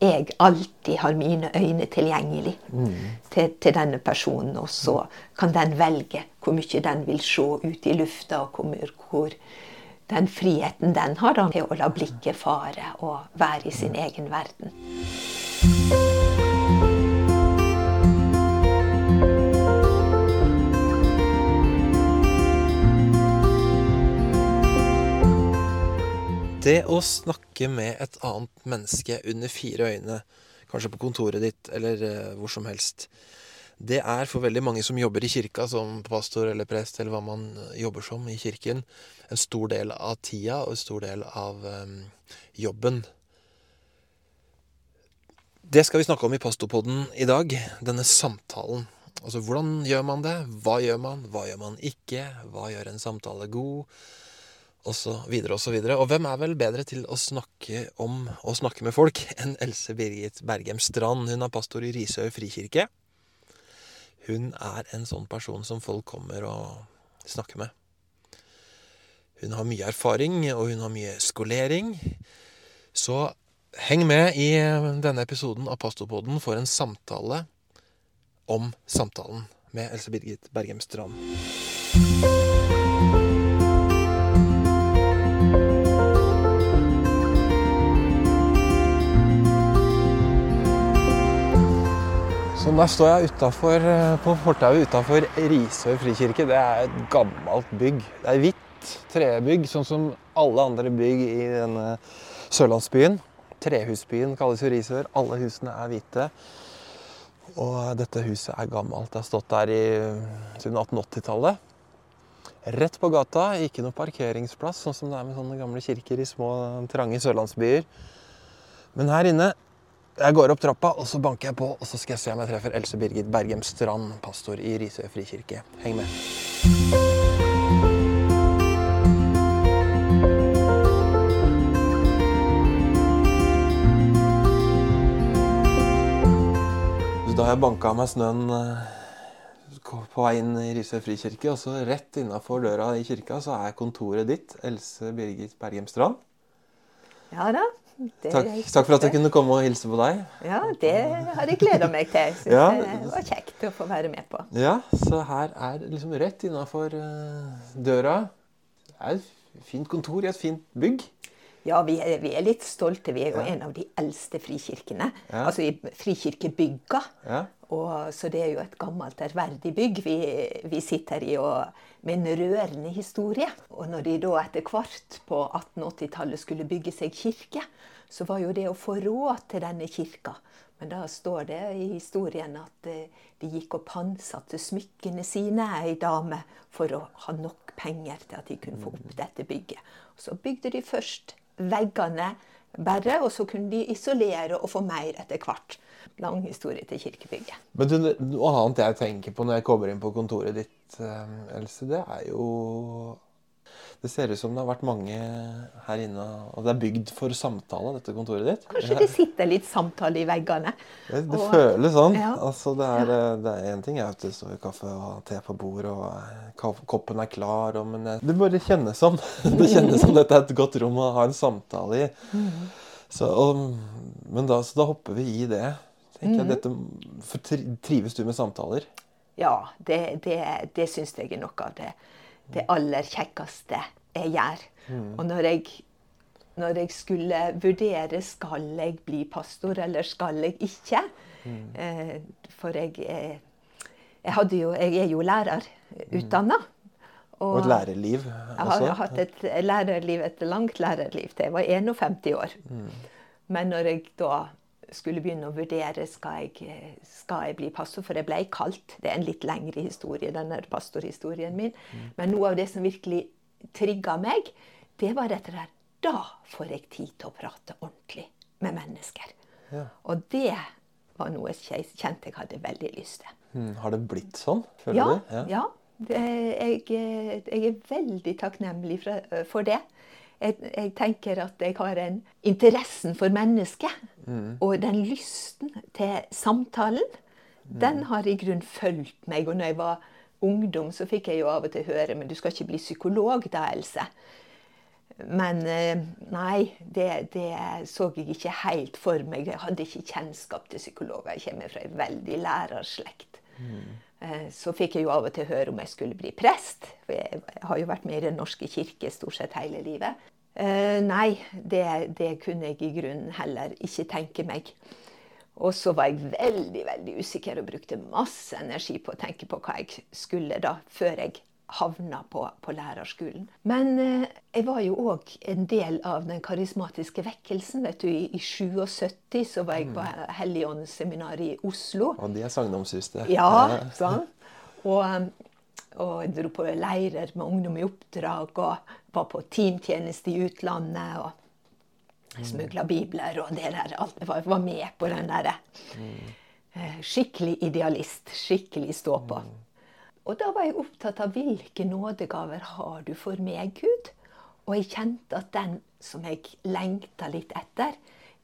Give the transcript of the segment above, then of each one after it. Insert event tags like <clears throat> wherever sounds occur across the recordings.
jeg alltid har mine øyne tilgjengelig til, til denne personen. Og så kan den velge hvor mye den vil se ut i lufta, og hvor, hvor den friheten den har da, til å la blikket fare og være i sin egen verden. Det å snakke med et annet menneske under fire øyne, kanskje på kontoret ditt eller eh, hvor som helst, det er for veldig mange som jobber i kirka som pastor eller prest eller hva man eh, jobber som i kirken, en stor del av tida og en stor del av um, jobben. Det skal vi snakke om i Pastopodden i dag, denne samtalen. Altså hvordan gjør man det? Hva gjør man? Hva gjør man ikke? Hva gjør en samtale god? Og så videre og så videre. Og hvem er vel bedre til å snakke om å snakke med folk enn Else Birgit Bergem Strand? Hun er pastor i Risøy frikirke. Hun er en sånn person som folk kommer og snakker med. Hun har mye erfaring, og hun har mye skolering. Så heng med i denne episoden av Pastorpodden for en samtale om samtalen med Else Birgit Bergem Strand. Så der står jeg utenfor, eh, på fortauet utafor Risøy frikirke. Det er et gammelt bygg. Det er hvitt trebygg, sånn som alle andre bygg i denne sørlandsbyen. Trehusbyen kalles jo Risør. Alle husene er hvite. Og dette huset er gammelt. Det har stått der i, siden 1880-tallet. Rett på gata, ikke noe parkeringsplass, sånn som det er med sånne gamle kirker i små, trange sørlandsbyer. Men her inne jeg går opp trappa, og så banker jeg på, og så skal jeg se om jeg treffer Else Birgit Bergem Strand, pastor i Risøy frikirke. Heng med. Da har jeg banka meg snøen eh, på vei inn i Risøy frikirke, og så rett innafor døra i kirka så er kontoret ditt, Else Birgit Bergem Strand. Ja da. Takk, takk for at jeg kunne komme og hilse på deg. Ja, det har jeg gleda meg til. Jeg syns Ja. det var kjekt å få være med på. Ja, så her er det liksom rett innafor døra. Det er et fint kontor i et fint bygg. Ja, vi er, vi er litt stolte. Vi er jo Ja. en av de eldste frikirkene. Ja. Altså i frikirkebygga. Ja. Og, så det er jo et gammelt, ærverdig bygg vi, vi sitter i, og, med en rørende historie. Og når de da etter hvert på 1880-tallet skulle bygge seg kirke, så var jo det å få råd til denne kirka. Men da står det i historien at eh, de gikk og pantsatte smykkene sine, ei dame, for å ha nok penger til at de kunne få opp dette bygget. Så bygde de først veggene bare, og så kunne de isolere og få mer etter hvert. Lang historie til kirkebygget. Men du, noe annet jeg tenker på når jeg kommer inn på kontoret ditt, eh, Else, det er jo Det ser ut som det har vært mange her inne, og det er bygd for samtale, dette kontoret ditt. Kanskje det sitter litt samtale i veggene. Det, det Og- føles sånn. Ja. Altså, det er, én ting er at det står kaffe og te på bordet, og eh, koppen er klar, og, men eh, det bare kjennes som <laughs> Det kjennes som dette er et godt rom å ha en samtale i. Så, og, men da, så da hopper vi i det. tenker jeg. Dette, for trives du med samtaler? Ja, det, det, det syns jeg er noe av det, det aller kjekkeste jeg gjør. Og når jeg, når jeg skulle vurdere skal jeg bli pastor eller skal jeg ikke eh, For jeg, jeg, jo, jeg er jo lærerutdanna. Og et lærerliv Jeg har hatt et lærerliv, et langt lærerliv til jeg var 51 år. Men når jeg da skulle begynne å vurdere skal jeg, skal jeg bli pastor, for jeg ble kalt Det er en litt lengre historie, denne pastorhistorien min. Men noe av det som virkelig trigga meg, det var dette der Da får jeg tid til å prate ordentlig med mennesker. Ja. Og det var noe jeg kjente jeg hadde veldig lyst til. Mm, har det blitt sånn, føler Ja, du? ja. Det, jeg, jeg er veldig takknemlig for det. Jeg, jeg tenker at jeg har en interessen for mennesket. Og den lysten til samtalen, den har i grunn fulgt meg. Og når jeg var ungdom, så fikk jeg jo av og til høre Men du skal ikke bli psykolog da, Else. Men eh, nei, det, det, så jeg ikke helt for meg. Jeg hadde ikke kjennskap til psykologer. Jeg kommer fra en veldig lærerslekt. Mm. Så fikk jeg jo av og til høre om jeg skulle bli prest. For jeg har jo vært med i Den norske kirke stort sett hele livet. Nei, det, det kunne jeg i grunnen heller ikke tenke meg. Og så var jeg veldig veldig usikker og brukte masse energi på å tenke på hva jeg skulle da, før jeg havna på, på lærerskolen. Men eh, jeg var jo òg en del av den karismatiske vekkelsen. vet du. I, i 77 så var jeg på mm. Helligåndsseminaret i Oslo. Og de er sagnomsuste. Ja, sånn. Og, og jeg dro på leirer med ungdom i oppdrag og var på teamtjeneste i utlandet. og Smugla bibler og det der. Alt var, var med på den derre eh, Skikkelig idealist. Skikkelig stå på. Og da var jeg opptatt av hvilke nådegaver har du for meg, Gud? Og jeg kjente at den som jeg lengta litt etter,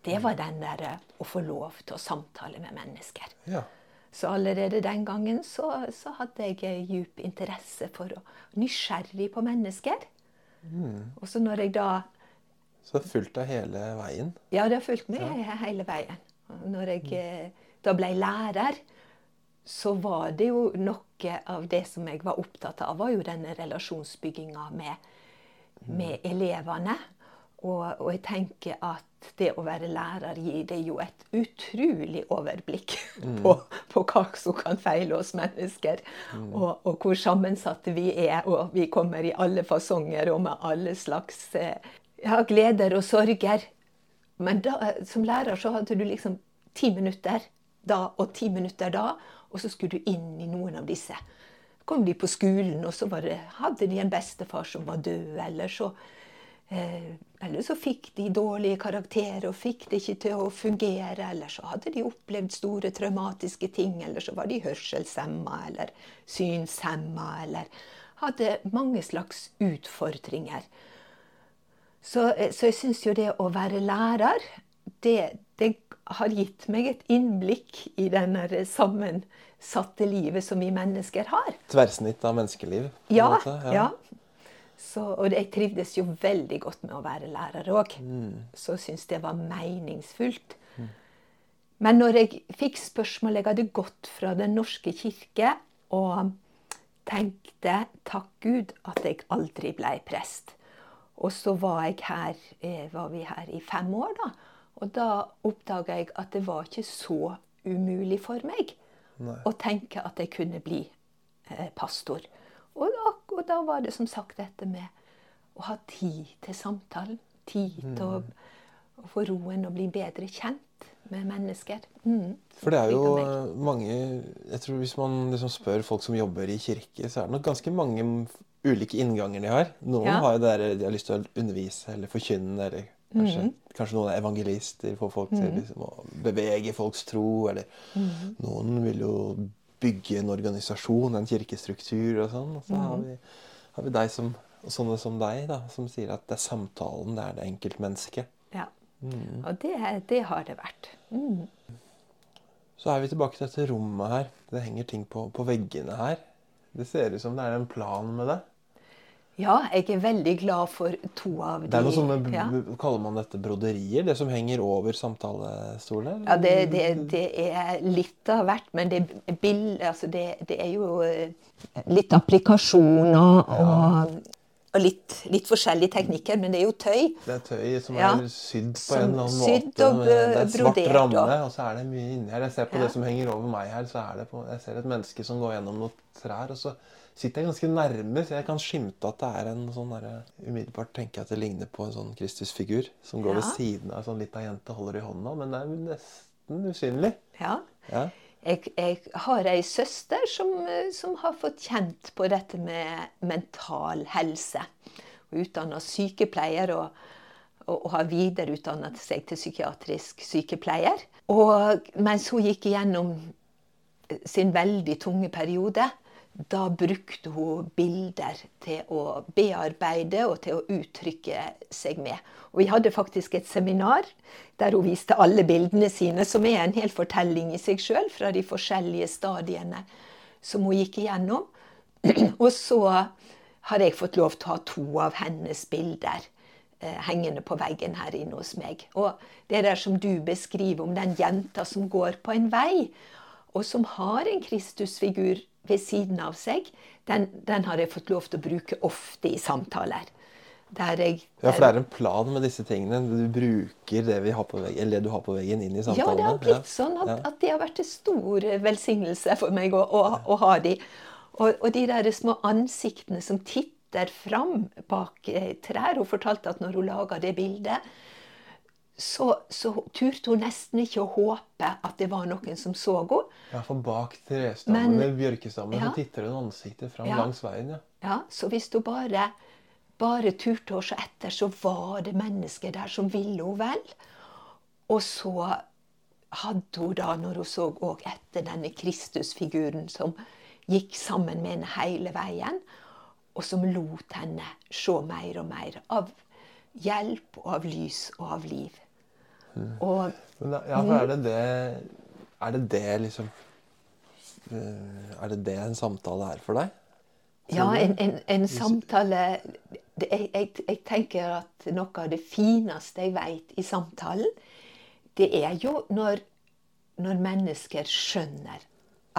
det var den der eh, å få lov til å samtale med mennesker. Ja. Så allerede den gangen så, så hadde jeg eh, djup interesse for å Nysgjerrig på mennesker. Mm. Og så når jeg da så det har fulgt deg hele veien? Ja, det har fulgt meg ja. hele veien. Når jeg mm. da ble lærer, så var det jo noe av det som jeg var opptatt av, var jo denne relasjonsbygginga med, mm. med elevene. Og, og, jeg tenker at det å være lærer gir deg jo et utrolig overblikk <laughs> mm. på, på, hva som kan feile oss mennesker. Mm. Og, og, hvor sammensatte vi er. Og vi kommer i alle fasonger og med alle slags eh, ja, gleder og sorger. Men da, som lærer så hadde du liksom ti minutter da og ti minutter da, og så skulle du inn i noen av disse. Kom de på skolen, og så det, hadde de en bestefar som var død, eller så, eh, eller så fikk de dårlige karakterer og fikk det ikke til å fungere, eller så hadde de opplevd store traumatiske ting, eller så var de hørselshemma eller synshemma, eller hadde mange slags utfordringer. Så, eh, så jeg syns jo det å være lærer, det, det, har gitt meg et innblikk i denne sammensatte livet som vi mennesker har. Tverrsnitt av menneskeliv? Ja. ja. ja. Så, og jeg trivdes jo veldig godt med å være lærer òg. Mm. Så syntes det var meningsfullt. Mm. Men når jeg fikk spørsmål Jeg hadde gått fra Den norske kirke og tenkte takk Gud at jeg aldri ble prest. Og så var, her, eh, var, vi her i fem år, da. Og da oppdaga jeg at det var ikke så umulig for meg Nei. å tenke at jeg kunne bli eh, pastor. Og da, og da, var det som sagt dette med å ha tid til samtalen. Tid mm. til å, å, få roen og bli bedre kjent med mennesker. Mm. For det er jo mange jeg tror Hvis man liksom spør folk som jobber i kirke, så er det nok ganske mange ulike innganger de har. Noen ja. har jo det der de har lyst til å undervise eller forkynne, eller kanskje, mm kanskje noen er evangelister, får folk til -hmm. liksom, å bevege folks tro, eller mm noen vil jo bygge en organisasjon, en kirkestruktur og sånn. Og så har mhm. vi, har vi deg som, sånne som deg, da, som sier at det er samtalen, det er det enkeltmennesket. Ja. Mm. Og det, det, har det vært. Mm. Så er vi tilbake til dette rommet her. Det henger ting på, på veggene her. Det ser ut som det er en plan med det. Ja, jeg er veldig glad for to av de. Det er noe sånne, ja. Kaller man dette broderier? Det som henger over samtalestolen? Ja, det, det, det, er litt av hvert. Men det, bild, altså det, er jo eh, litt applikasjoner og, og litt, litt, forskjellige teknikker. Men det er jo tøy. Det er tøy som ja. er sydd på en eller annen måte. Og, det er svart ramme, og så er det mye inni her. Jeg ser på ja. det som henger over meg her, så er det på, jeg ser et menneske som går gjennom noen trær. og så sitter jeg ganske nærme, så jeg kan skimte at det er en sånn der, Umiddelbart tenker jeg at det ligner på en sånn Kristusfigur som går ja. ved siden av en sånn lita jente holder i hånda, men det er nesten usynlig. Ja. ja. Jeg, jeg, har ei søster som, som, har fått kjent på dette med mental helse. Hun utdanna sykepleier og, og, og har videreutdanna seg til psykiatrisk sykepleier. Og mens hun gikk igjennom sin veldig tunge periode, da brukte hun bilder til å bearbeide og til å uttrykke seg med. Og vi hadde faktisk et seminar der hun viste alle bildene sine, som er en hel fortelling i seg sjøl, fra de forskjellige stadiene som hun gikk igjennom. <clears throat> Og så har jeg fått lov til å ha to av hennes bilder eh, hengende på veggen her inne hos meg. Og det der som du beskriver om den jenta som går på en vei, og som har en Kristusfigur ved siden av seg, den, den har jeg fått lov til å bruke ofte i samtaler. Der jeg, Ja, for det er en plan med disse tingene. Du bruker det, vi har på veggen, eller det du har på veggen, inn i Ja, det har blitt sånn at, Ja. at det har vært en stor velsignelse for meg å, å, å ha de. Og, og de der små ansiktene som titter fram bak eh, trær. Hun fortalte at når hun laga det bildet, så, så turte hun nesten ikke å håpe at det var noen som så henne. Ja, for bak trestammen Men- eller bjørkestammen Ja. så titter hun ansiktet fram Ja. langs veien. ja. Ja, så hvis hun bare, bare turte å se etter, så var det mennesker der som ville henne vel. Og så hadde hun da, når hun så òg etter denne Kristusfiguren som gikk sammen med henne hele veien, og som lot henne se mer og mer av hjelp og av lys og av liv. Og Men da, ja, for er det det Er det det liksom eh, Er det det en samtale er for deg? Ja, en, en, en samtale det, jeg, jeg, jeg tenker at noe av det fineste jeg vet i samtalen, det er jo når, når mennesker skjønner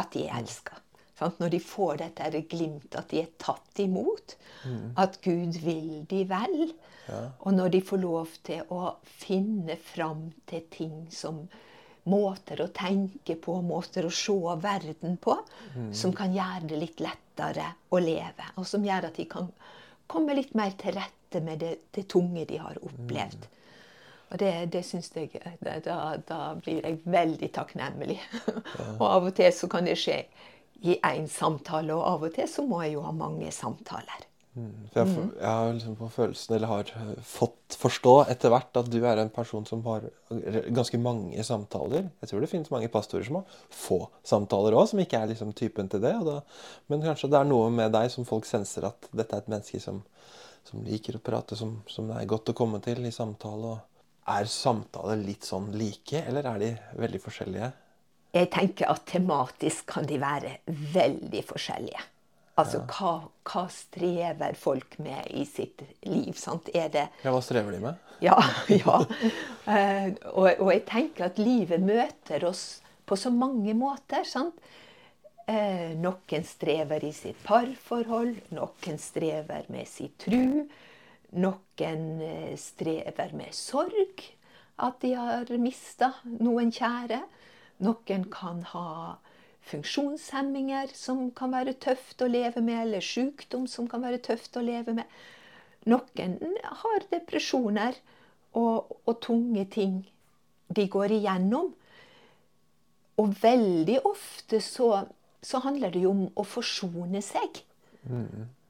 at de er elska. Sant? Når de får dette her glimt, at de er tatt imot. At Gud vil de vel. Og når de får lov til å finne fram til ting som måter å tenke på, måter å se verden på, som kan gjøre det litt lettere å leve. Og som gjør at de kan komme litt mer til rette med det, det tunge de har opplevd. Og det, det syns jeg da, da blir jeg veldig takknemlig. <laughs> og av og til så kan det skje i én samtale, og av og til så må jeg jo ha mange samtaler. For jeg, jeg har liksom på følelsen, eller har eh, fått forstå etter hvert, at du er en person som har ganske mange samtaler. Jeg tror det finnes mange pastorer som har få samtaler òg, som ikke er liksom typen til det. Da, men kanskje det er noe med deg som folk senser at dette er et menneske som, som liker å prate, som, som det er godt å komme til i samtale. Og er samtaler litt sånn like, eller er de veldig forskjellige? Jeg tenker at tematisk kan de være veldig forskjellige. Altså, hva, hva strever folk med i sitt liv? Sant? Er det Ja, Hva strever de med? <laughs> Ja. ja. uh, og, og jeg tenker at livet møter oss på så mange måter. sant? Uh, noen strever i sitt parforhold, noen strever med sin tru. Noen eh, strever med sorg, at de har mista noen kjære. Noen kan ha funksjonshemminger som kan være tøft å leve med, eller sykdom som kan være tøft å leve med. Noen har depresjoner og, og tunge ting de går igjennom. Og veldig ofte så, så handler det jo om å forsone seg.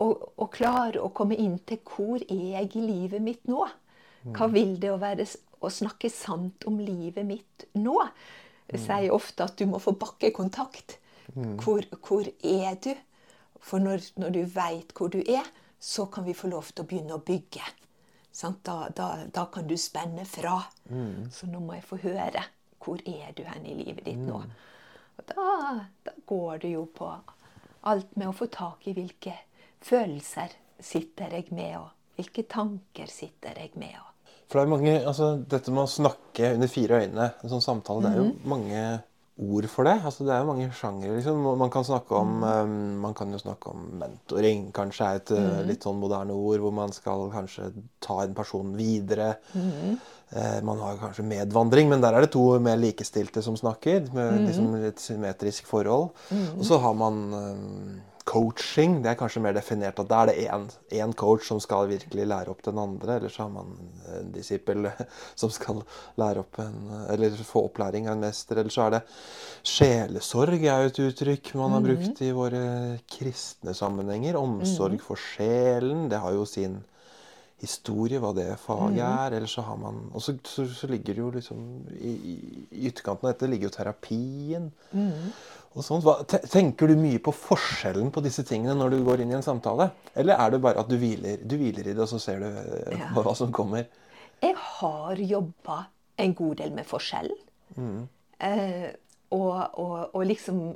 Og, og klare å komme inn til hvor er jeg i livet mitt nå? Hva vil det å, være, å snakke sant om livet mitt nå? Sier ofte at du må få bakkekontakt. Hvor, hvor er du? For når, når du veit hvor du er, så kan vi få lov til å begynne å bygge. Sant? Da, da, da kan du spenne fra. Så nå må jeg få høre. Hvor er du hen i livet ditt nå? Og da, da går det jo på alt med å få tak i hvilke følelser sitter jeg med, og hvilke tanker sitter jeg med. Og. For det er mange, altså Dette med å snakke under fire øyne, en sånn samtale, det er jo mange ord for det. altså Det er jo mange sjangere. liksom. Man kan snakke om um, man kan jo snakke om mentoring, kanskje er et uh, litt sånn moderne ord, hvor man skal kanskje ta en person videre. Eh, man har kanskje medvandring, men der er det to mer likestilte som snakker. Med liksom et symmetrisk forhold. Og så har man um, coaching. Det er kanskje mer definert at da er det én coach som skal virkelig lære opp den andre. Eller så har man en disippel <laughs> som skal lære opp en, eller få opplæring av en mester. Eller så er det sjelesorg er jo et uttrykk man har brukt i våre kristne sammenhenger. Omsorg for sjelen. Det har jo sin historie, hva det faget er. Eller så har man Og så, så, så ligger det jo liksom i, i, ytterkanten av dette ligger jo terapien. Og sånt. Tenker du mye på forskjellen på disse tingene når du går inn i en samtale? Eller er det bare at du hviler, du hviler i det, og så ser du eh, Ja. hva som kommer? Jeg har jobba en god del med forskjellen. Eh, og, og, og liksom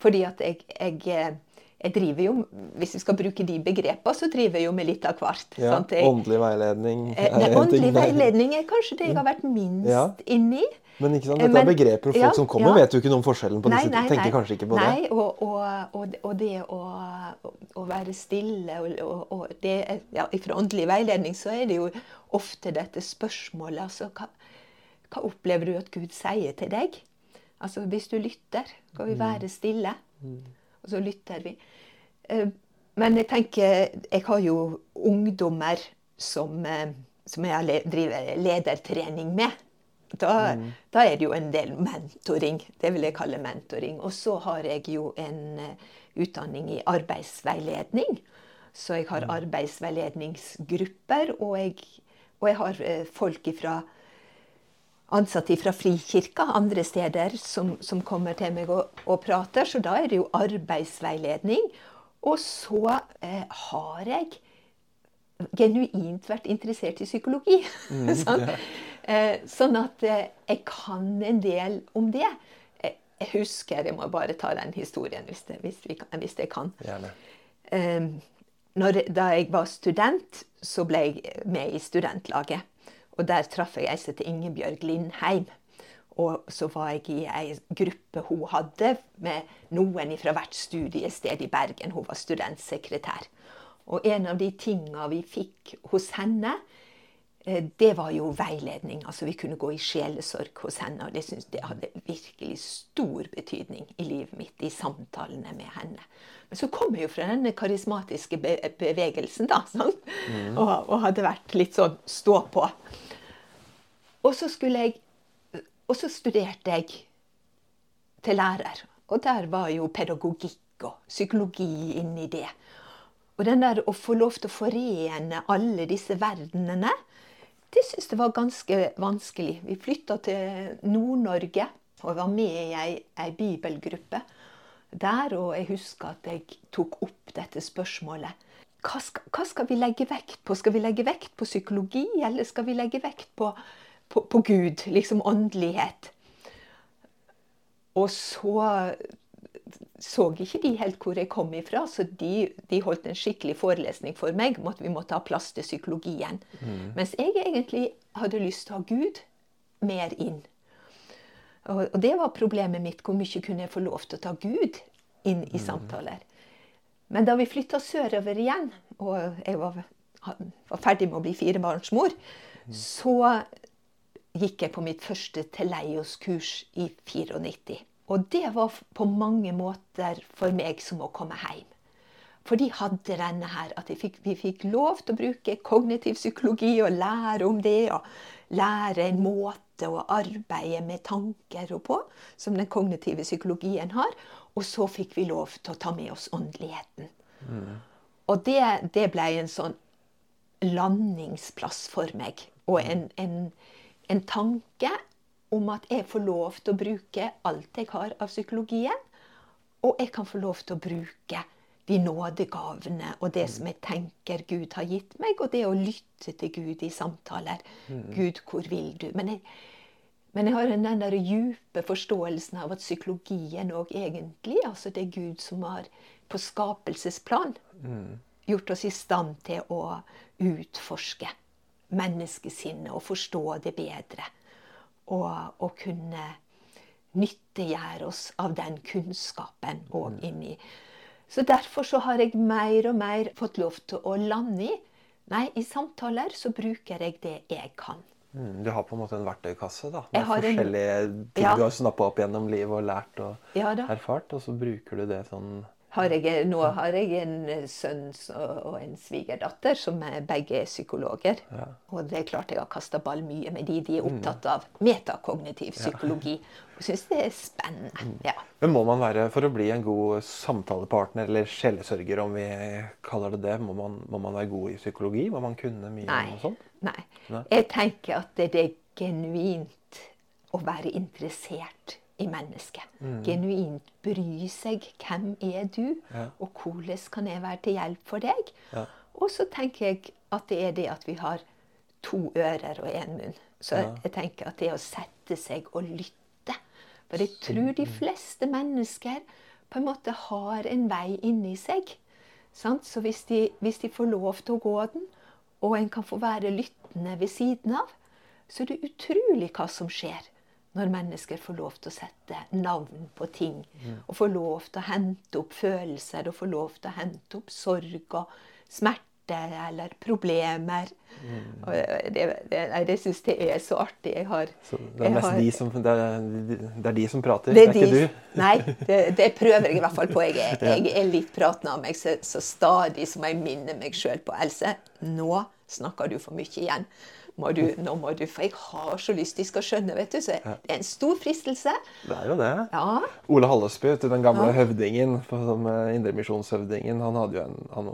Fordi at jeg, jeg, jeg driver jo, Hvis vi skal bruke de begrepene, så driver jeg jo med litt av hvert. Ja? Jeg, Åndelig veiledning eh, er nei, åndelig veiledning er kanskje det jeg har vært minst Ja. inni. Men ikke sant, Eh, dette er begreper, og folk ja, som kommer, ja. vet jo ikke noe om forskjellen på disse. tenker kanskje ikke på det. nei, Og, og, og, og det å, å være stille og, og, det, ja, Fra åndelig veiledning så er det jo ofte dette spørsmålet altså, hva, hva opplever du at Gud sier til deg? Altså Hvis du lytter, skal vi være stille? Og så lytter vi. Eh, Men jeg tenker Jeg har jo ungdommer som, eh, som jeg driver ledertrening med. Da, da er det jo en del mentoring. Det vil jeg kalle mentoring. Og så har jeg jo en eh, utdanning i arbeidsveiledning. Så jeg har arbeidsveiledningsgrupper, og jeg, og jeg har eh, folk ifra ansatte fra Frikirka andre steder som, som kommer til meg og, og prater. Så da er det jo arbeidsveiledning. Og så eh, har jeg genuint vært interessert i psykologi. <laughs> sånn. Eh, sånn at eh, jeg kan en del om det. Jeg, jeg husker, jeg må bare ta den historien hvis, det, hvis, vi kan, hvis jeg kan. Gjerne. Eh, når, da jeg var student, så ble jeg med i studentlaget. Og der traff jeg ei som het Ingebjørg Lindheim. Og så var jeg i ei gruppe hun hadde med noen fra hvert studiested i Bergen. Hun var studentsekretær. Og en av de tinga vi fikk hos henne, eh, det var jo veiledning. Altså Vi kunne gå i sjelesorg hos henne, og det synes det hadde virkelig stor betydning i livet mitt, i samtalene med henne. Men så kom jeg jo fra denne karismatiske be bevegelsen, da, sant? Og, og hadde vært litt sånn stå på. Og så skulle jeg Og så studerte jeg til lærer. Og der var jo pedagogikk og psykologi inni det. Og den der å få lov til å forene alle disse verdenene, det syntes jeg var ganske vanskelig. Vi flytta til Nord-Norge og var med i ei, ei bibelgruppe der. Og jeg husker at jeg tok opp dette spørsmålet. Hva skal, hva skal vi legge vekt på? Skal vi legge vekt på psykologi, eller skal vi legge vekt på, på, på Gud? Liksom åndelighet. Og så så ikke de helt hvor jeg kom ifra, så de, de holdt en skikkelig forelesning for meg om at vi måtte ha plass til psykologien. Mens jeg egentlig hadde lyst til å ha Gud mer inn. Og, og det var problemet mitt. Hvor mye kunne jeg få lov til å ta Gud inn i samtaler? Men da vi flytta sørover igjen, og jeg var, var ferdig med å bli firebarnsmor, så gikk jeg på mitt første Teleios-kurs i 94. Og det var på mange måter for meg som å komme hjem. For de hadde denne her, at fikk, vi fikk lov til å bruke kognitiv psykologi og lære om det. Og lære en måte å arbeide med tanker og på, som den kognitive psykologien har. Og så fikk vi lov til å ta med oss åndeligheten. Og det, det ble en sånn landingsplass for meg. Og en, en, en tanke om at jeg får lov til å bruke alt jeg har av psykologien. Og jeg kan få lov til å bruke de nådegavene og det som jeg tenker Gud har gitt meg, og det å lytte til Gud i samtaler. Gud, hvor vil du? Men jeg, men jeg har den der djupe forståelsen av at psykologien òg egentlig altså Det er Gud som har på skapelsesplan gjort oss i stand til å utforske menneskesinnet og forstå det bedre. Og, og kunne nyttiggjøre oss av den kunnskapen òg inni. Så derfor så har jeg mer og mer fått lov til å lande i Nei, i samtaler så bruker jeg det jeg kan. Mm, du har på en måte en verktøykasse da, med forskjellige en- ting Ja. du har snappa opp gjennom livet og lært og Ja erfart, og så bruker du det sånn Har jeg, nå har jeg en eh, sønn og en svigerdatter som er begge er psykologer. Og det er klart jeg har kasta ball mye med de. De er opptatt av metakognitiv psykologi. Og syns det er spennende. Ja. Men må man være, for å bli en god samtalepartner eller sjelesørger, om vi kaller det det, må man, må man være god i psykologi? Må man kunne mye Nei. om sånt? Nei. Nei. Jeg tenker at det er genuint å være interessert i mennesket. Genuint bry seg. Hvem er du? Ja. Og hvordan kan jeg være til hjelp for deg? Ja. Og så tenker jeg at det er det at vi har to ører og én munn. Så Ja. jeg tenker at det å sette seg og lytte For jeg tror de fleste mennesker på en måte har en vei inni seg. Sant? Så hvis de, hvis de får lov til å gå den, og en kan få være lyttende ved siden av, så er det utrolig hva som skjer når mennesker får lov til å sette navn på ting. Og får lov til å hente opp følelser og får lov til å hente opp sorg og smerte eller problemer. Og det det, nei, det syns jeg er så artig. Jeg har, Så det er jeg har- de som, det er, det er de som prater, det det er ikke de- du. <laughs> Nei, det, det prøver jeg i hvert fall på. Jeg er, <laughs> jeg er litt pratende av meg, så, så stadig som jeg minner meg sjøl på Else, nå snakker du for mye igjen. Må du, nå må du, For jeg har så lyst de skal skjønne, vet du. Så det er en stor fristelse. Det er jo det. Ja. Ole Hallesby, den gamle Ja. høvdingen, som eh, indremisjonshøvdingen, han hadde jo en, han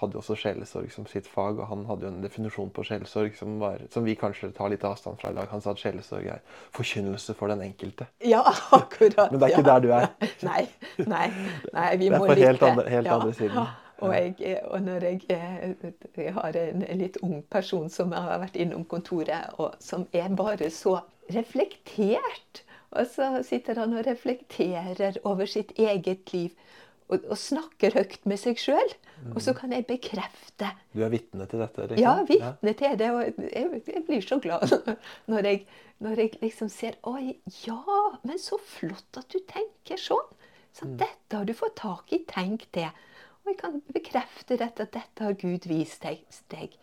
hadde også sjelesorg som sitt fag, og han hadde jo en definisjon på sjelesorg som, var, som vi kanskje tar litt avstand fra i dag. Han sa at sjelesorg er forkynnelse for den enkelte. Ja, akkurat. Men det er ikke ja. der du er. <laughs> Nei, nei, nei vi Det er på helt andre- helt andre siden. Og, jeg, og når jeg, eh, jeg har en litt ung person som har vært innom kontoret, og som er bare så reflektert. Og så sitter han og reflekterer over sitt eget liv. Og, og snakker høyt med seg sjøl. Og så kan jeg bekrefte Du er vitne til dette? Liksom. ja, vitne til det. Og jeg, jeg blir så glad <laughs> når jeg, når jeg liksom ser Oi, ja, men så flott at du tenker sånn. Så dette har du fått tak i. Tenk det. Og jeg kan bekrefte dette, at dette har Gud vist deg. deg.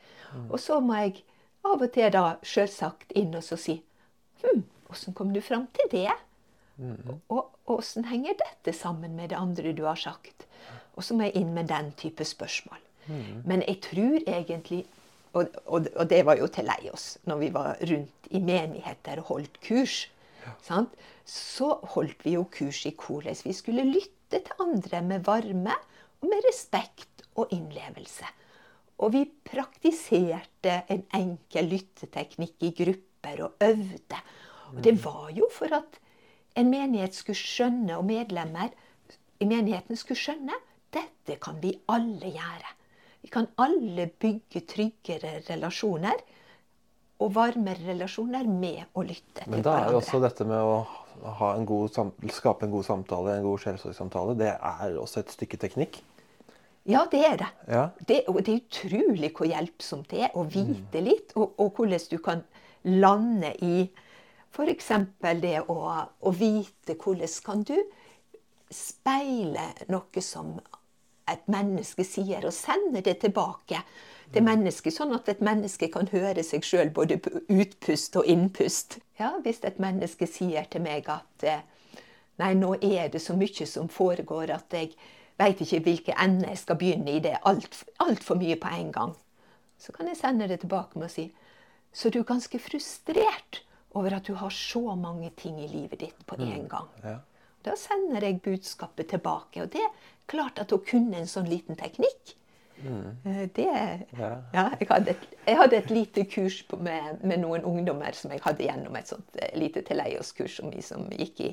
Og så må jeg av og til da selvsagt inn og så si Hm, åssen kom du fram til det? Og åssen henger dette sammen med det andre du har sagt? Og så må jeg inn med den type spørsmål. Men jeg tror egentlig og, og, og det var jo til lei oss når vi var rundt i menigheter og holdt kurs. Sant? Så holdt vi jo kurs i hvordan vi skulle lytte til andre med varme med respekt og innlevelse. Og vi praktiserte en enkel lytteteknikk i grupper og øvde. Og det var jo for at en menighet skulle skjønne, og medlemmer i menigheten skulle skjønne, dette kan vi alle gjøre. Vi kan alle bygge tryggere relasjoner og varmere relasjoner med å lytte til Men da er jo også dette med å ha en god skape en god samtale, en god sjelesorgsamtale, det er også et stykke teknikk. Ja, det er det. Ja. det. Og det er utrolig hvor hjelpsomt det er å vite litt, og, og hvordan du kan lande i f.eks. det å, å vite hvordan kan du speile noe som et menneske sier, og sende det tilbake til mennesket, sånn at et menneske kan høre seg sjøl både utpust og innpust. Ja, Hvis et menneske sier til meg at eh, Nei, nå er det så mye som foregår at jeg veit ikke hvilke ende jeg skal begynne i. Det er altfor alt mye på en gang. Så kan jeg sende det tilbake med å si Så du er ganske frustrert over at du har så mange ting i livet ditt på en gang. Ja. Da sender jeg budskapet tilbake. Og det er klart at å kunne en sånn liten teknikk mm. det, Ja. ja, jeg, hadde et, jeg hadde et lite kurs med, med noen ungdommer som jeg hadde gjennom et sånt eh, lite Teleios-kurs som vi som gikk i.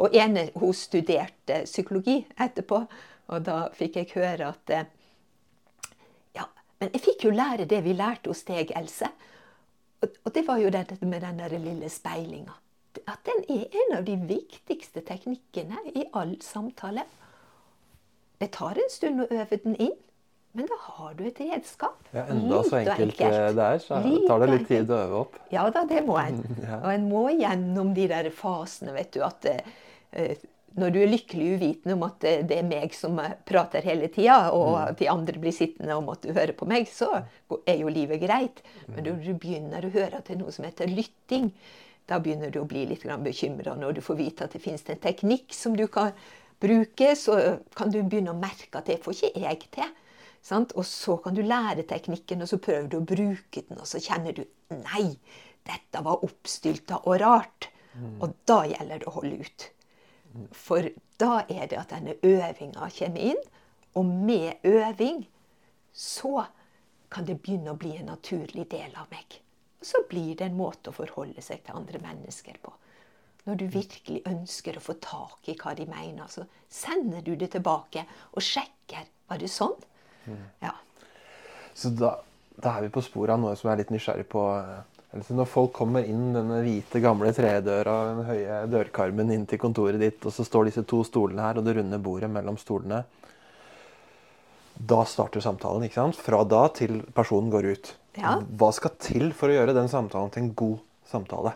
Og ene hun studerte psykologi etterpå, og da fikk jeg høre at eh, Ja, men jeg fikk jo lære det vi lærte hos deg, Else. Og, det var jo dette med den der lille speilinga. At den er en av de viktigste teknikkene i all samtale. Det tar en stund å øve den inn, men da har du et redskap. Ja, enda så enkelt eh, det er, så tar det litt tid enkelt. å øve opp. Ja da, det må en. <laughs> Og en må gjennom de der fasene, vet du. At eh, når du er lykkelig uvitende om at det er meg som prater hele tida, og Mm. at de andre blir sittende og måtte høre på meg, så er jo livet greit. Men Mm. når du begynner å høre til noe som heter lytting, da begynner du å bli litt bekymra når du får vite at det finnes en teknikk som du kan bruke, så kan du begynne å merke at det får ikke jeg til. Sant? Og så kan du lære teknikken, og så prøver du å bruke den, og så kjenner du Nei, dette var oppstylta og rart. Og da gjelder det å holde ut. For da er det at denne øvinga kommer inn, og med øving så kan det begynne å bli en naturlig del av meg. Og så blir det en måte å forholde seg til andre mennesker på. Når du virkelig ønsker å få tak i hva de mener, så sender du det tilbake og sjekker. Var det sånn? Ja. Så da, da er vi på sporet av noe som jeg er litt nysgjerrig på. Eller så når folk kommer inn denne hvite, gamle tredøra, den høye dørkarmen inn til kontoret ditt, og så står disse to stolene her, og det runde bordet mellom stolene Da starter samtalen. ikke sant? Fra da til personen går ut. Ja. Hva skal til for å gjøre den samtalen til en god samtale?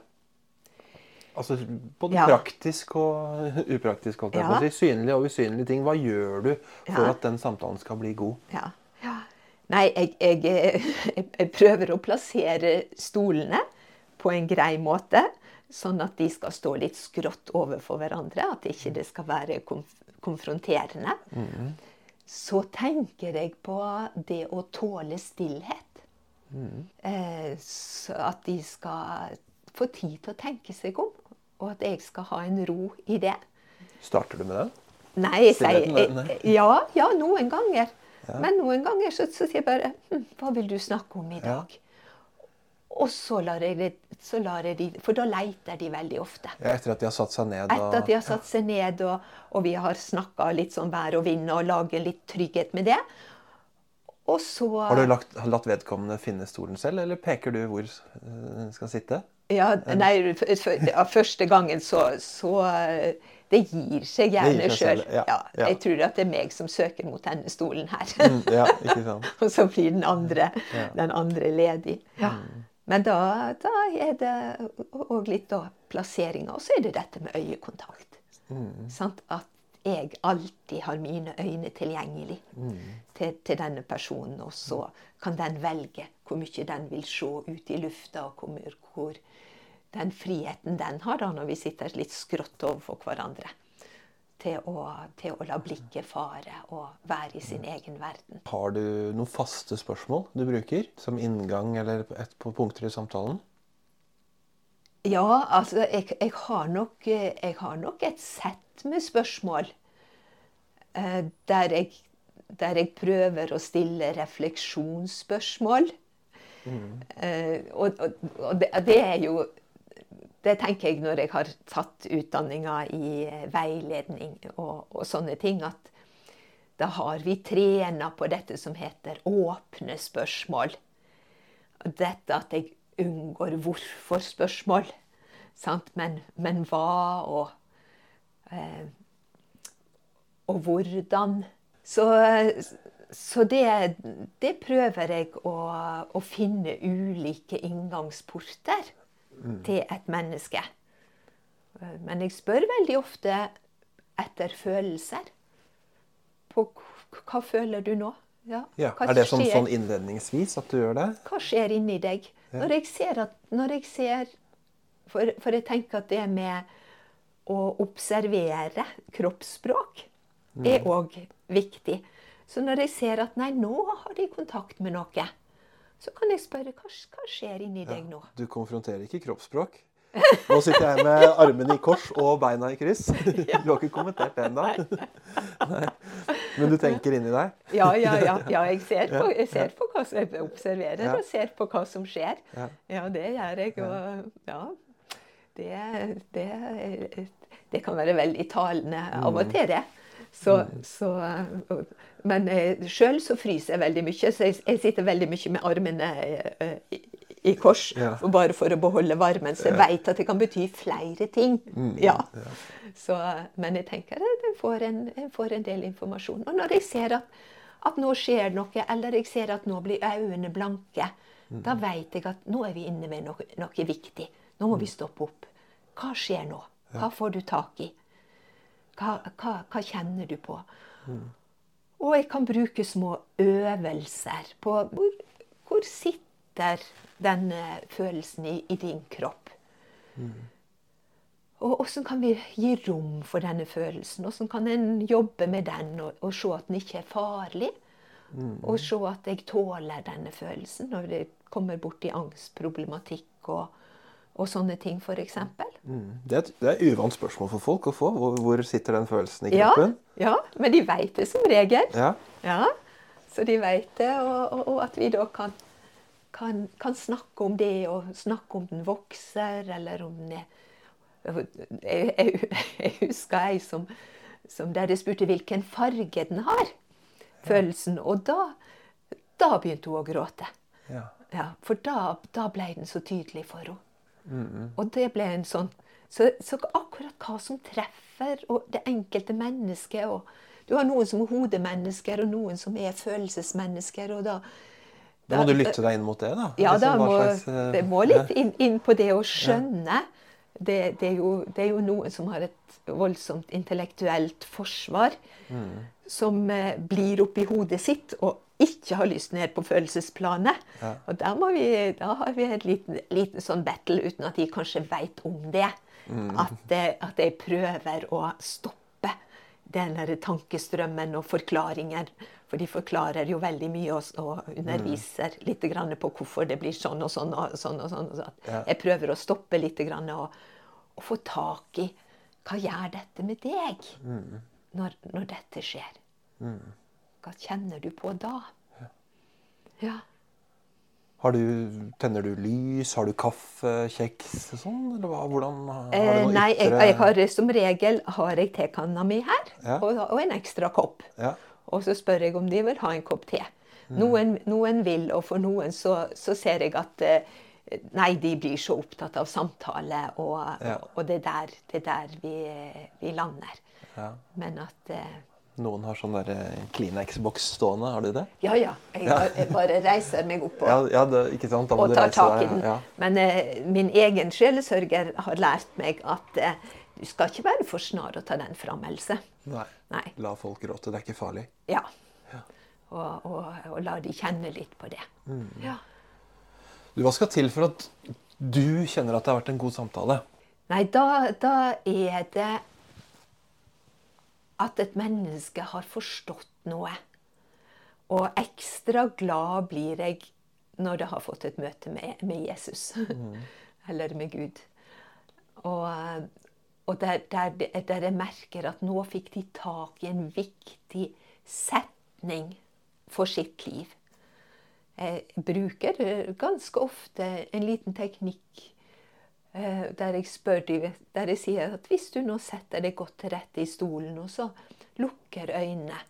Altså Både Ja. praktisk og upraktisk. holdt jeg på å si. Synlige og usynlige ting. Hva gjør du for Ja. at den samtalen skal bli god? Ja. Nei, jeg, <laughs> jeg, jeg, prøver å plassere stolene på en grei måte, sånn at de skal stå litt skrått overfor hverandre. At ikke det skal være konf konfronterende. Så tenker jeg på det å tåle stillhet. Eh, så at de skal få tid til å tenke seg om, og at jeg skal ha en ro i det. Starter du med det? Nei, jeg jeg- Ja, ja, noen ganger. Men noen ganger så, så sier jeg bare hm, Hva vil du snakke om i Ja. dag? Og så lar jeg så lar jeg de, For da leiter de veldig ofte. Ja, etter at de har satt seg ned? Og... Etter at de har satt seg ned, og, og vi har snakka litt sånn vær og vind, og lager litt trygghet med det. Og så Har du lagt, latt vedkommende finne stolen selv, eller peker du hvor eh, den skal sitte? Ja, nei, ja, første gangen så, så Det gir seg gjerne sjøl. selv, ja, Ja, ja. jeg tror at det er meg som søker mot denne stolen her. Mm, ja, ikke sant? <laughs> Og så blir den andre, Ja. den andre ledig. Men da, da er det òg litt da plasseringa. Og så er det dette med øyekontakt. Sant? At jeg alltid har mine øyne tilgjengelig til, til denne personen. Og så kan den velge hvor mye den vil se ut i lufta, og hvor, hvor den friheten den har da når vi sitter litt skrått overfor hverandre. Til å, til å la blikket fare og være i sin egen verden. Har du noen faste spørsmål du bruker som inngang eller et på punkter i samtalen? Ja, altså jeg, jeg, har nok, jeg har nok et sett med spørsmål eh, der, jeg, der jeg prøver å stille refleksjonsspørsmål. Eh, og og, og det, det er jo Det tenker jeg når jeg har tatt utdanninga i eh, veiledning og, og sånne ting, at da har vi trena på dette som heter åpne spørsmål. Dette at jeg unngår hvorfor-spørsmål. Men, men hva og eh, Og hvordan. Så, så det, det prøver jeg å, å finne ulike inngangsporter til et menneske. Men jeg spør veldig ofte etter følelser. På hva føler du nå? Ja, Ja, Er det som, skjer? sånn innledningsvis at du gjør det? hva skjer inni deg? Når jeg ser at når jeg ser, for, for jeg tenker at det med å observere kroppsspråk er òg viktig. Så når jeg ser at nei, nå har de kontakt med noe, så kan jeg spørre hva, hva skjer inni deg nå? Du konfronterer ikke kroppsspråk. Nå sitter jeg med armene i kors og beina i kryss. <laughs> Du har ikke kommentert det ennå. Men du tenker inni deg? Ja, ja, ja. ja jeg, ser på, jeg ser på hva som jeg observerer, og ser på hva som skjer. Ja. Det gjør jeg. Og ja, det, det, det kan være veldig talende av Mm. og til, det. Så, så, men sjøl så fryser jeg veldig mye, så jeg, jeg sitter veldig mye med armene eh, i, i kors. Ja. for- Bare for å beholde varmen. Så jeg veit at det kan bety flere ting. Mm, Ja. Så, men jeg tenker at får, en, jeg får en del informasjon. Og når jeg ser at, at nå skjer noe, eller jeg ser at nå blir øynene blanke, da veit jeg at nå er vi inne med noe, noe viktig. Nå må vi stoppe opp. Hva skjer nå? Hva får du tak i? Hva, hva, hva kjenner du på? Og jeg kan bruke små øvelser på hvor, hvor sitter denne følelsen i, i din kropp. Og hvordan kan vi gi rom for denne følelsen? Hvordan kan en jobbe med den og, og se at den ikke er farlig? Og se at jeg tåler denne følelsen når det kommer borti angstproblematikk og, og sånne ting, f.eks. Mm. Det er et det er et uvant spørsmål for folk å få. Hvor, hvor sitter den følelsen i Ja, kroppen? ja, men de veit det som regel. Ja. Ja, så de vet det, og, og, og at vi da kan, kan, kan snakke om det, og snakke om den vokser, eller om den er Jeg, jeg, jeg husker ei som, som der jeg spurte hvilken farge den har, følelsen, og da, da begynte hun å gråte. Ja. Ja, For da, da ble den så tydelig for henne. Og det ble en sånn så, så akkurat hva som treffer og det enkelte mennesket og Du har noen som er hodemennesker, og noen som er følelsesmennesker. og da Da må du lytte deg inn mot det, da? Ja, Liksom, da må, slags, uh, det må litt inn, inn på det å skjønne. Det, det, er jo, det er jo noen som har et voldsomt intellektuelt forsvar, som eh, blir oppi hodet sitt og ikke har lyst ned på følelsesplanet. Ja. Og da, må vi, da har vi en liten, liten sånn battle, uten at de kanskje veit om det. At, eh, at jeg prøver å stoppe den tankestrømmen og forklaringer. For de forklarer jo veldig mye og, og underviser litt grann på hvorfor det blir sånn og sånn. og sånn og sånn. og sånn. Ja. Jeg prøver å stoppe litt grann og, og få tak i hva gjør dette med deg når, når dette skjer. Hva kjenner du på da? Ja. Har du, tenner du lys? Har du kaffe, kjeks og sånn? Eller hvordan har du Eh, noe nei, jeg, ytre jeg har som regel har jeg tekanna mi her, Ja. og, og en ekstra kopp. Ja. Og så spør jeg om de vil ha en kopp te. Mm. Noen, noen vil, og for noen så, så ser jeg at eh, Nei, de blir så opptatt av samtale, og, Ja. og det er der, det er der vi, vi lander. ja. Men at eh, Noen har sånn eh, Kleenex-boks stående. Har du det? Ja, ja. Jeg, Ja. jeg bare reiser meg opp og, Ja, ja det, og tar tak i den. Ja. Men eh, min egen sjelesørger har lært meg at eh, du skal ikke være for snar å ta den fram, Else. Nei. Nei. La folk gråte. Det er ikke farlig. Ja. Og, og, og la de kjenne litt på det. Mm. Ja. Du, Hva skal til for at du kjenner at det har vært en god samtale? Nei, da, da er det at et menneske har forstått noe. Og ekstra glad blir jeg når det har fått et møte med, med Jesus. <laughs> Eller med Gud. Og, og der, der, der jeg merker at nå fikk de tak i en viktig setning for sitt liv. Jeg bruker ganske ofte en liten teknikk eh, der jeg spør de, der jeg sier at hvis du nå setter deg godt til rette i stolen, og så lukker øynene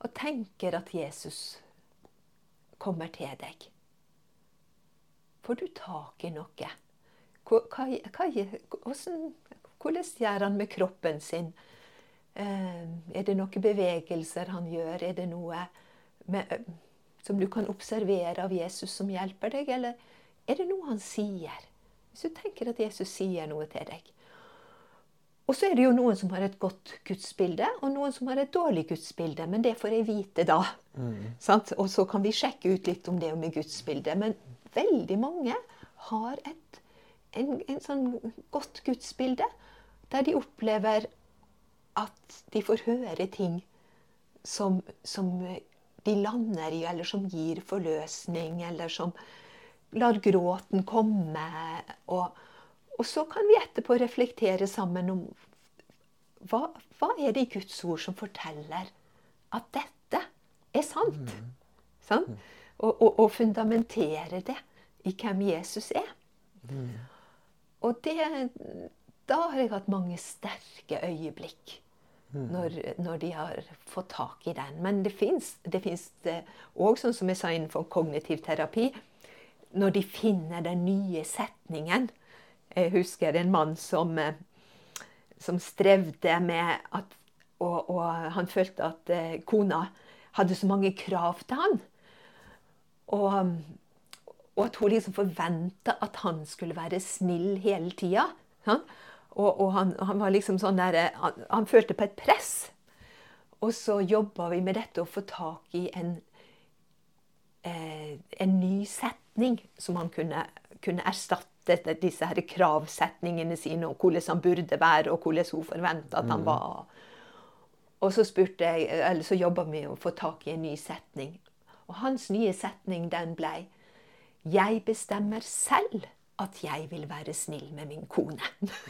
og tenker at Jesus kommer til deg, får du tak i noe. Hva, hva, hvordan, hvordan gjør han med kroppen sin? Eh, er det noen bevegelser han gjør? Er det noe med, som du kan observere av Jesus som hjelper deg, eller er det noe han sier? Hvis du tenker at Jesus sier noe til deg. Og så er det jo noen som har et godt gudsbilde, og noen som har et dårlig gudsbilde. Men det får jeg vite da. Sant? Og så kan vi sjekke ut litt om det med gudsbildet. Men veldig mange har et en, en sånn godt gudsbilde, der de opplever at de får høre ting som, som de lander i, eller som gir forløsning, eller som lar gråten komme. Og, og så kan vi etterpå reflektere sammen om hva, hva er det i Guds ord som forteller at dette er sant? sant? Og, og, og fundamentere det i hvem Jesus er. Og det, da har jeg hatt mange sterke øyeblikk når, når de har fått tak i den. Men det fins òg, sånn som jeg sa innenfor kognitiv terapi, når de finner den nye setningen. Jeg husker en mann som, eh, som strevde med at og, og han følte at eh, kona hadde så mange krav til han. Og, og at hun liksom forventa at han skulle være snill hele tida. Han, han liksom sånn der, han, han følte på et press. Og så jobba vi med dette å få tak i en, eh, en ny setning som han kunne, kunne erstatte disse her kravsetningene sine, og hvordan han burde være, og hvordan hun forventa at han var. Og så, spurte jeg, eller så jobba vi med å få tak i en ny setning. Og hans nye setning den blei Jeg bestemmer selv at jeg vil være snill med min kone.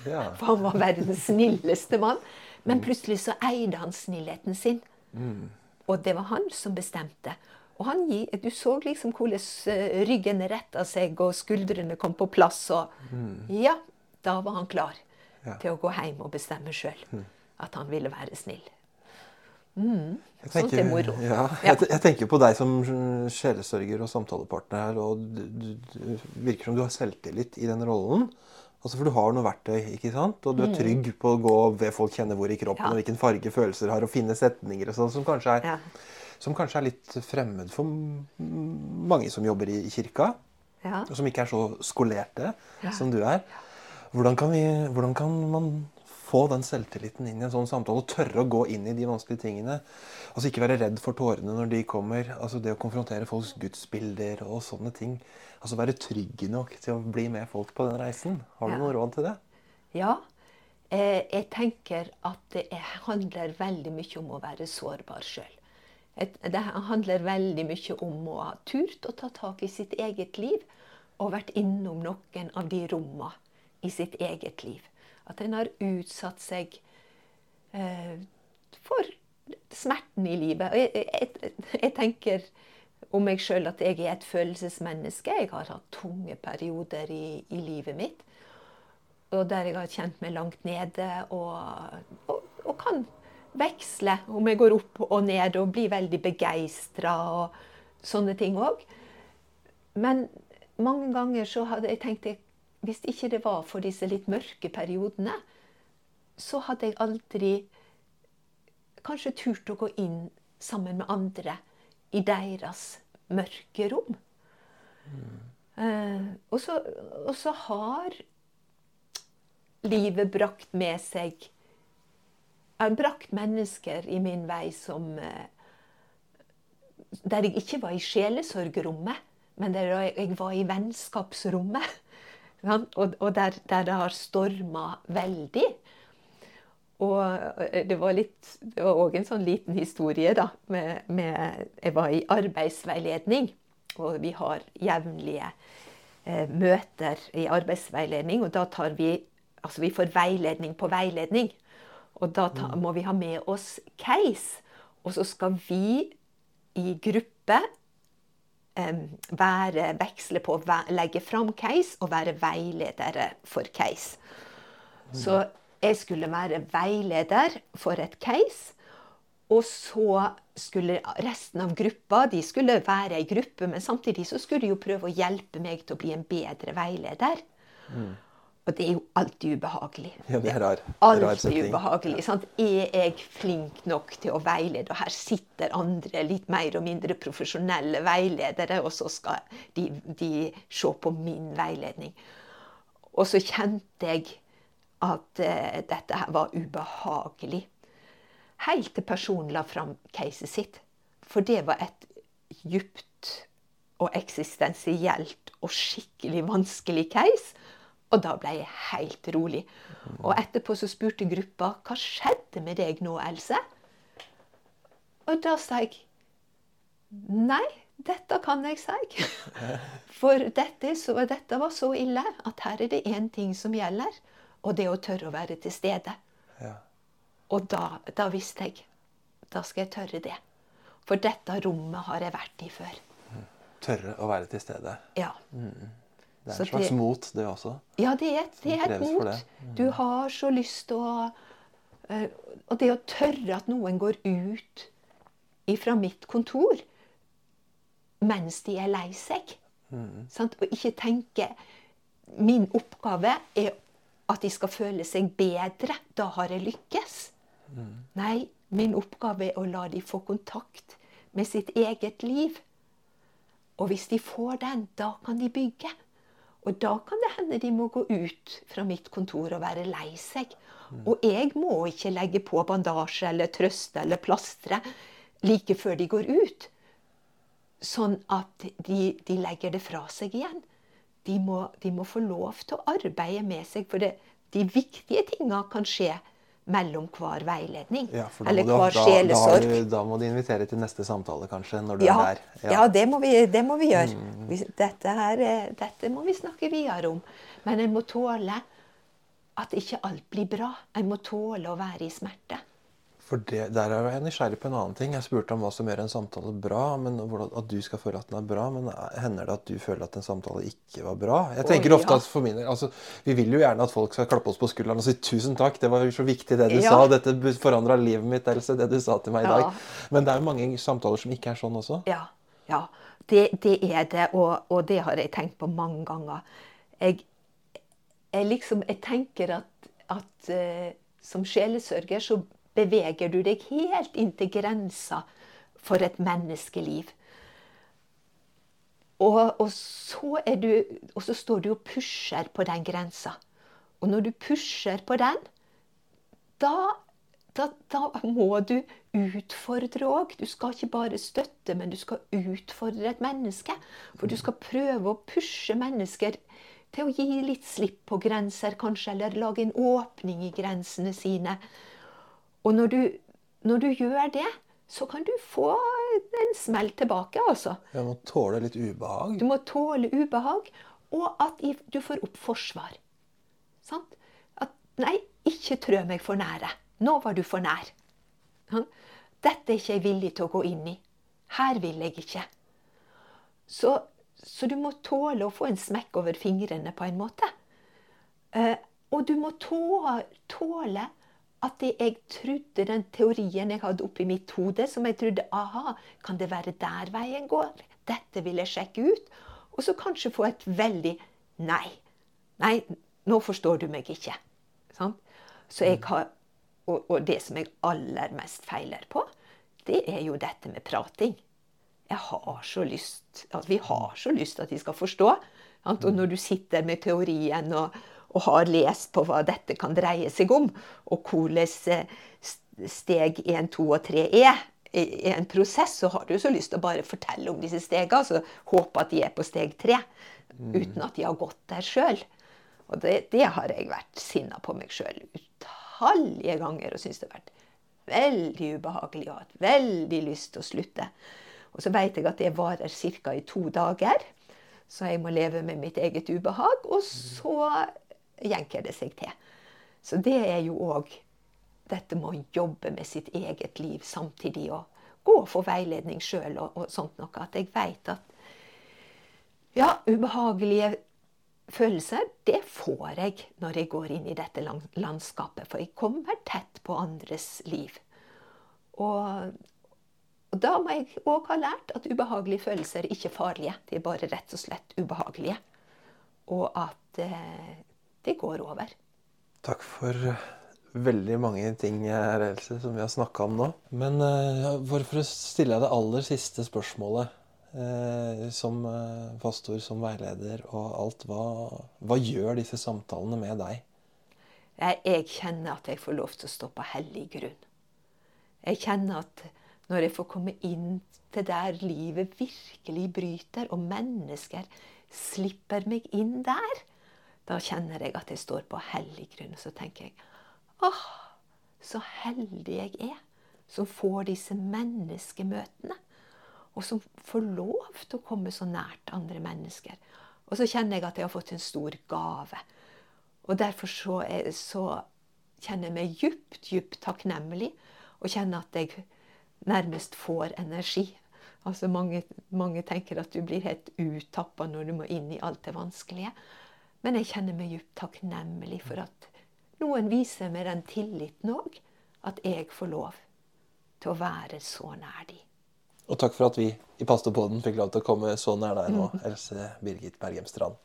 Ja. <laughs> For han var verdens snilleste mann. Men plutselig så eide han snillheten sin. Og det var han som bestemte. Og han, du så liksom hvordan eh, ryggen retta seg, og skuldrene kom på plass. Og ja, da var han klar Ja. til å gå hjem og bestemme sjøl at han ville være snill. Jeg Sånt er moro. Ja, Ja. jeg, jeg tenker på deg som sjelesørger og samtalepartner her. og du, du, virker som du har selvtillit i den rollen. Altså For du har noe verktøy, ikke sant? og du er trygg på å gå ved folk kjenner hvor i kroppen, Mm. Og hvilken farge følelser har, og finne setninger og sånn, som, kanskje er- Ja. Som kanskje er litt fremmed for mange som jobber i, kirka. Ja. Som ikke er så skolerte Ja. som du er. Hvordan kan, vi, hvordan kan man få den selvtilliten inn i en sånn samtale og tørre å gå inn i de vanskelige tingene? Altså Ikke være redd for tårene når de kommer. altså Det å konfrontere folks gudsbilder og sånne ting. Altså Være trygge nok til å bli med folk på den reisen. Har du Ja. noen råd til det? Ja. Eh, jeg tenker at det er- handler veldig mye om å være sårbar sjøl. Det handler veldig mye om å ha turt å ta tak i sitt eget liv og vært innom noen av de rommene i sitt eget liv. At en har utsatt seg eh, for smerten i livet. Jeg, jeg, jeg tenker om meg sjøl at jeg er et følelsesmenneske. Jeg har hatt tunge perioder i, i livet mitt. Og der jeg har kjent meg langt nede og, og, og kan veksle om jeg går opp og ned og blir veldig begeistra og sånne ting òg. Men mange ganger så hadde jeg tenkt at hvis ikke det var for disse litt mørke periodene, så hadde jeg aldri kanskje turt å gå inn sammen med andre i deres mørke rom. Eh, og, så, og så har livet brakt med seg har brakt mennesker i min vei som eh, Der jeg ikke var i sjelesorgrommet, men der jeg var i vennskapsrommet. <laughs> Og, og der, der det har storma veldig. Og eh, det var litt Det var òg en sånn liten historie, da. Med, med, jeg var i arbeidsveiledning, og vi har jevnlige eh, møter i arbeidsveiledning. Og da tar vi Altså, vi får veiledning på veiledning. Og da ta, må vi ha med oss case. Og så skal vi i gruppe em, være, veksle på å legge fram case og være veiledere for case. Så jeg skulle være veileder for et case. Og så skulle resten av gruppa de skulle være i gruppe, men samtidig så skulle de jo prøve å hjelpe meg til å bli en bedre veileder. Og det er jo alltid ubehagelig. Ja, det er rar, rar Alltid setting. ubehagelig. Sant? Er jeg flink nok til å veilede? Og her sitter andre litt mer og mindre profesjonelle veiledere, og så skal de, de se på min veiledning. Og så kjente jeg at uh, dette her var ubehagelig. Helt til personen la fram caset sitt. For det var et djupt og eksistensielt og skikkelig vanskelig case. Og da ble jeg helt rolig. Og etterpå så spurte gruppa hva skjedde med deg nå, Else? Og da sa jeg nei, dette kan jeg si. <laughs> For dette, så, dette var så ille at her er det én ting som gjelder, og det er å tørre å være til stede. Ja. Og da, da visste jeg da skal jeg tørre det. For dette rommet har jeg vært i før. Tørre å være til stede. Ja. Det er Så en slags det- mot, det også. Ja, det er, det er et mot. det. Du har så lyst til å eh, Og det å tørre at noen går ut ifra mitt kontor mens de er lei seg. Sant? Og ikke tenke Min oppgave er at de skal føle seg bedre. Da har jeg lykkes. Nei, min oppgave er å la de få kontakt med sitt eget liv. Og hvis de får den, da kan de bygge. Og da kan det hende de må gå ut fra mitt kontor og være lei seg. Og jeg må ikke legge på bandasje eller trøste eller plastre like før de går ut. Sånn at de, de legger det fra seg igjen. De må, de må få lov til å arbeide med seg, for det, de viktige tinga kan skje mellom hver veiledning. Ja, eller hver da, da, sjelesorg. du, da må du invitere til neste samtale, kanskje, når du Ja, er der. ja. det, må vi, det må vi gjøre. Mm. dette, her, er- dette må vi snakke videre om. Men en må tåle at ikke alt blir bra. En må tåle å være i smerte. For det, Der er jeg nysgjerrig på en annen ting. Jeg spurte om hva som gjør en samtale bra. men At du skal føle at den er bra. Men hender det at du føler at en samtale ikke var bra? Jeg tenker ofte at for min altså, Vi vil jo gjerne at folk skal klappe oss på skulderen og si 'tusen takk'. Det var jo så viktig det du Ja. sa. Dette forandra livet mitt, Else, det du sa til meg i dag. Ja. Men det er jo mange samtaler som ikke er sånn også. Ja, ja. Det, det er det, og, og det har jeg tenkt på mange ganger. Jeg, jeg liksom Jeg tenker at, at uh, som sjelesørger så beveger du deg helt inn til grensa for et menneskeliv. Og, og, så du, og så står du og pusher på den grensa. Og når du pusher på den, da, da, da må du utfordre òg. Du skal ikke bare støtte, men du skal utfordre et menneske. For du skal prøve å pushe mennesker til å gi litt slipp på grenser, kanskje, eller lage en åpning i grensene sine. Og når du, når du gjør det, så kan du få en smell tilbake, altså. Du må tåle litt ubehag. Du må tåle ubehag, og at du får opp forsvar. Sant? At 'nei, ikke trø meg for nære'. Nå var du for nær. Dette er ikke jeg villig til å gå inn i. Her vil jeg ikke. Så, så du må tåle å få en smekk over fingrene på en måte. Eh, og du må tåle at det jeg trodde, den teorien jeg hadde oppi mitt hode, som jeg trodde aha, kan det være der veien går? Dette vil jeg sjekke ut. Og så kanskje få et veldig nei. Nei, nå forstår du meg ikke. Sant? Så jeg har, og, og det som jeg aller mest feiler på, det er jo dette med prating. Jeg har så lyst, altså Vi har så lyst til at de skal forstå. Sant? Og når du sitter med teorien og, og har lest på hva dette kan dreie seg om, og hvordan eh, steg 1, 2 og 3 er i en prosess, så har du så lyst til å bare fortelle om disse stegene, så håpe at de er på steg 3, uten at de har gått der sjøl. Og det, det har jeg vært sinna på meg sjøl utallige ganger og syns det har vært veldig ubehagelig og hatt veldig lyst til å slutte. Og så vet jeg at det varer ca. i to dager, så jeg må leve med mitt eget ubehag. Og så jenker det seg til. Så det er jo òg dette med å jobbe med sitt eget liv samtidig og gå få veiledning sjøl og, og sånt noe. At jeg veit at ja, ubehagelige følelser, det får jeg når jeg går inn i dette landskapet. For jeg kommer tett på andres liv. Og, og da må jeg òg ha lært at ubehagelige følelser er ikke farlige. De er bare rett og slett ubehagelige. Og at eh, det går over. Takk for eh, veldig mange ting Else, som vi har snakka om nå. Men eh, bare for å stille deg det aller siste spørsmålet. Eh, som eh, pastor, som veileder og alt. Hva, hva gjør disse samtalene med deg? Jeg, jeg kjenner at jeg får lov til å stå på hellig grunn. Jeg kjenner at når jeg får komme inn til der livet virkelig bryter, og mennesker slipper meg inn der, da kjenner jeg at jeg står på hellig grunn. Så tenker jeg åh, så heldig jeg er som får disse menneskemøtene. Og som får lov til å komme så nært andre mennesker. Og så kjenner jeg at jeg har fått en stor gave. Og derfor så, er, så kjenner jeg meg djupt, djupt takknemlig. Og kjenner at jeg nærmest får energi. Altså mange, mange tenker at du blir helt uttappa når du må inn i alt det vanskelige. Men jeg kjenner meg djupt takknemlig for at noen viser meg den tilliten òg. At jeg får lov til å være så nær de. Og takk for at vi i Pastorpodden fikk lov til å komme så nær deg nå, Else Birgit Bergem Strand.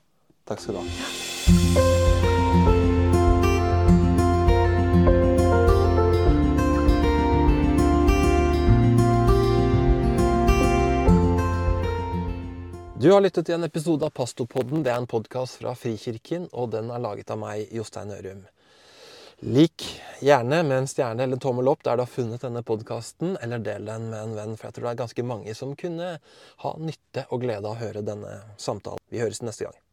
Takk skal du ha. Du har lyttet til en episode av Pastopodden. Det er en podkast fra Frikirken, og den er laget av meg, Jostein Ørum. Lik gjerne med en stjerne eller en tommel opp der du har funnet denne podkasten, eller del den med en venn, for jeg tror det er ganske mange som kunne ha nytte og glede av å høre denne samtalen. Vi høres neste gang.